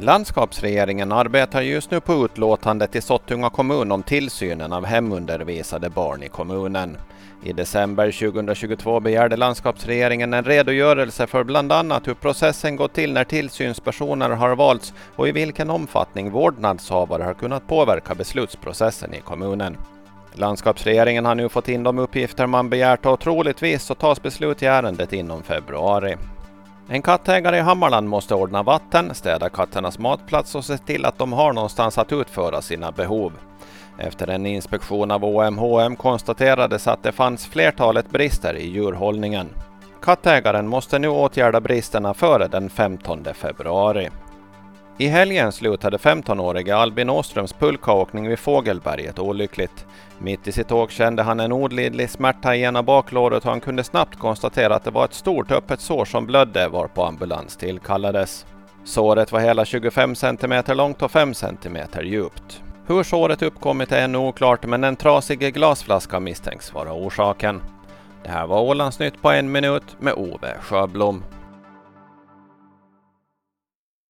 Landskapsregeringen arbetar just nu på utlåtande till Sottunga kommun om tillsynen av hemundervisade barn i kommunen. I december 2022 begärde landskapsregeringen en redogörelse för bland annat hur processen gått till när tillsynspersoner har valts och i vilken omfattning vårdnadshavare har kunnat påverka beslutsprocessen i kommunen. Landskapsregeringen har nu fått in de uppgifter man begärt och troligtvis så tas beslut i ärendet inom februari. En kattägare i Hammarland måste ordna vatten, städa katternas matplats och se till att de har någonstans att utföra sina behov. Efter en inspektion av OMHM konstaterades att det fanns flertalet brister i djurhållningen. Kattägaren måste nu åtgärda bristerna före den 15 februari. I helgen slutade 15-årige Albin Åströms pulkaåkning vid Fågelberget olyckligt. Mitt i sitt åk kände han en olidlig smärta i ena baklåret och han kunde snabbt konstatera att det var ett stort öppet sår som blödde varpå ambulans tillkallades. Såret var hela 25 cm långt och 5 cm djupt. Hur såret uppkommit är ännu oklart men en trasig glasflaska misstänks vara orsaken. Det här var Ålandsnytt på en minut med Ove Sjöblom.